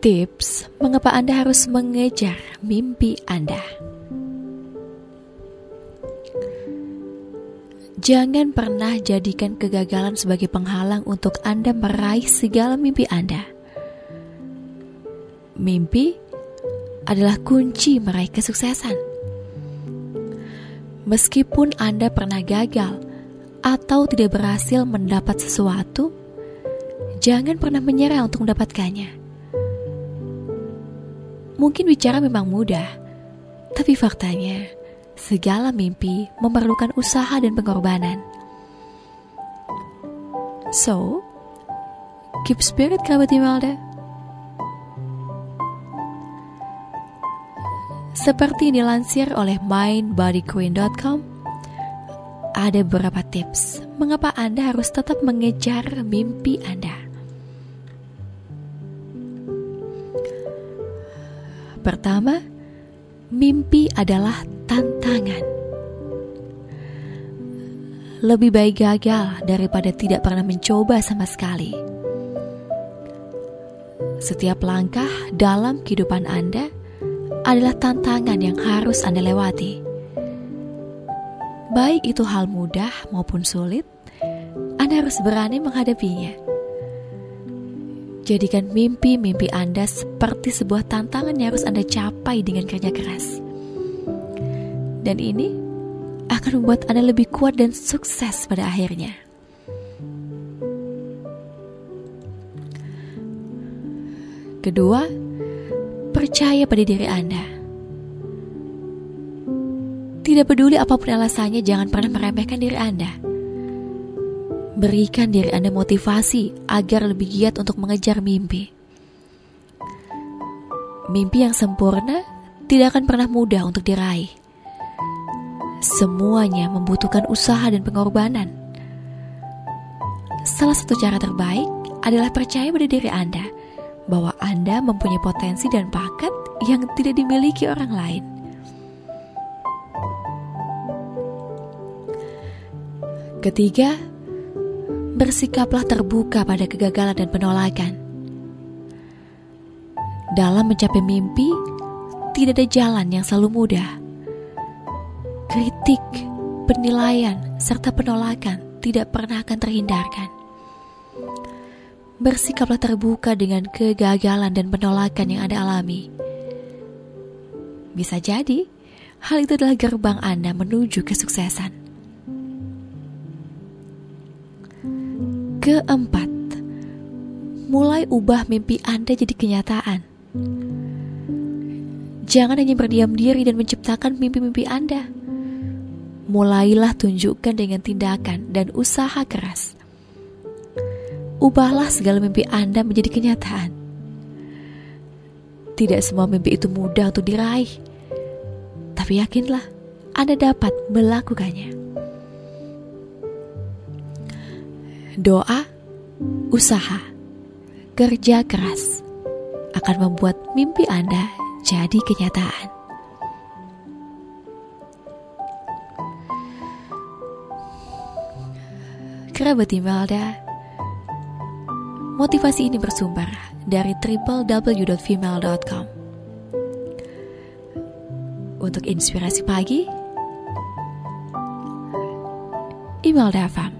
Tips mengapa Anda harus mengejar mimpi Anda. Jangan pernah jadikan kegagalan sebagai penghalang untuk Anda meraih segala mimpi Anda. Mimpi adalah kunci meraih kesuksesan. Meskipun Anda pernah gagal atau tidak berhasil mendapat sesuatu, jangan pernah menyerah untuk mendapatkannya. Mungkin bicara memang mudah, tapi faktanya segala mimpi memerlukan usaha dan pengorbanan. So, keep spirit kerabat Imelda. Seperti dilansir oleh mindbodyqueen.com, ada beberapa tips mengapa Anda harus tetap mengejar mimpi Anda. Pertama, mimpi adalah tantangan. Lebih baik gagal daripada tidak pernah mencoba sama sekali. Setiap langkah dalam kehidupan Anda adalah tantangan yang harus Anda lewati. Baik itu hal mudah maupun sulit, Anda harus berani menghadapinya. Jadikan mimpi-mimpi Anda seperti sebuah tantangan yang harus Anda capai dengan kerja keras. Dan ini akan membuat Anda lebih kuat dan sukses pada akhirnya. Kedua, percaya pada diri Anda. Tidak peduli apa pun alasannya, jangan pernah meremehkan diri Anda. Berikan diri Anda motivasi agar lebih giat untuk mengejar mimpi. Mimpi yang sempurna tidak akan pernah mudah untuk diraih. Semuanya membutuhkan usaha dan pengorbanan. Salah satu cara terbaik adalah percaya pada diri Anda bahwa Anda mempunyai potensi dan bakat yang tidak dimiliki orang lain. Ketiga, bersikaplah terbuka pada kegagalan dan penolakan. Dalam mencapai mimpi, tidak ada jalan yang selalu mudah. Kritik, penilaian, serta penolakan tidak pernah akan terhindarkan. Bersikaplah terbuka dengan kegagalan dan penolakan yang Anda alami. Bisa jadi, hal itu adalah gerbang Anda menuju kesuksesan. Keempat, mulai ubah mimpi Anda jadi kenyataan. Jangan hanya berdiam diri dan menciptakan mimpi-mimpi Anda. Mulailah tunjukkan dengan tindakan dan usaha keras. Ubahlah segala mimpi Anda menjadi kenyataan. Tidak semua mimpi itu mudah untuk diraih, tapi yakinlah Anda dapat melakukannya. Doa, usaha, kerja keras akan membuat mimpi Anda jadi kenyataan. Kerabat Imelda, motivasi ini bersumber dari www.female.com. Untuk inspirasi pagi, Imelda Fam.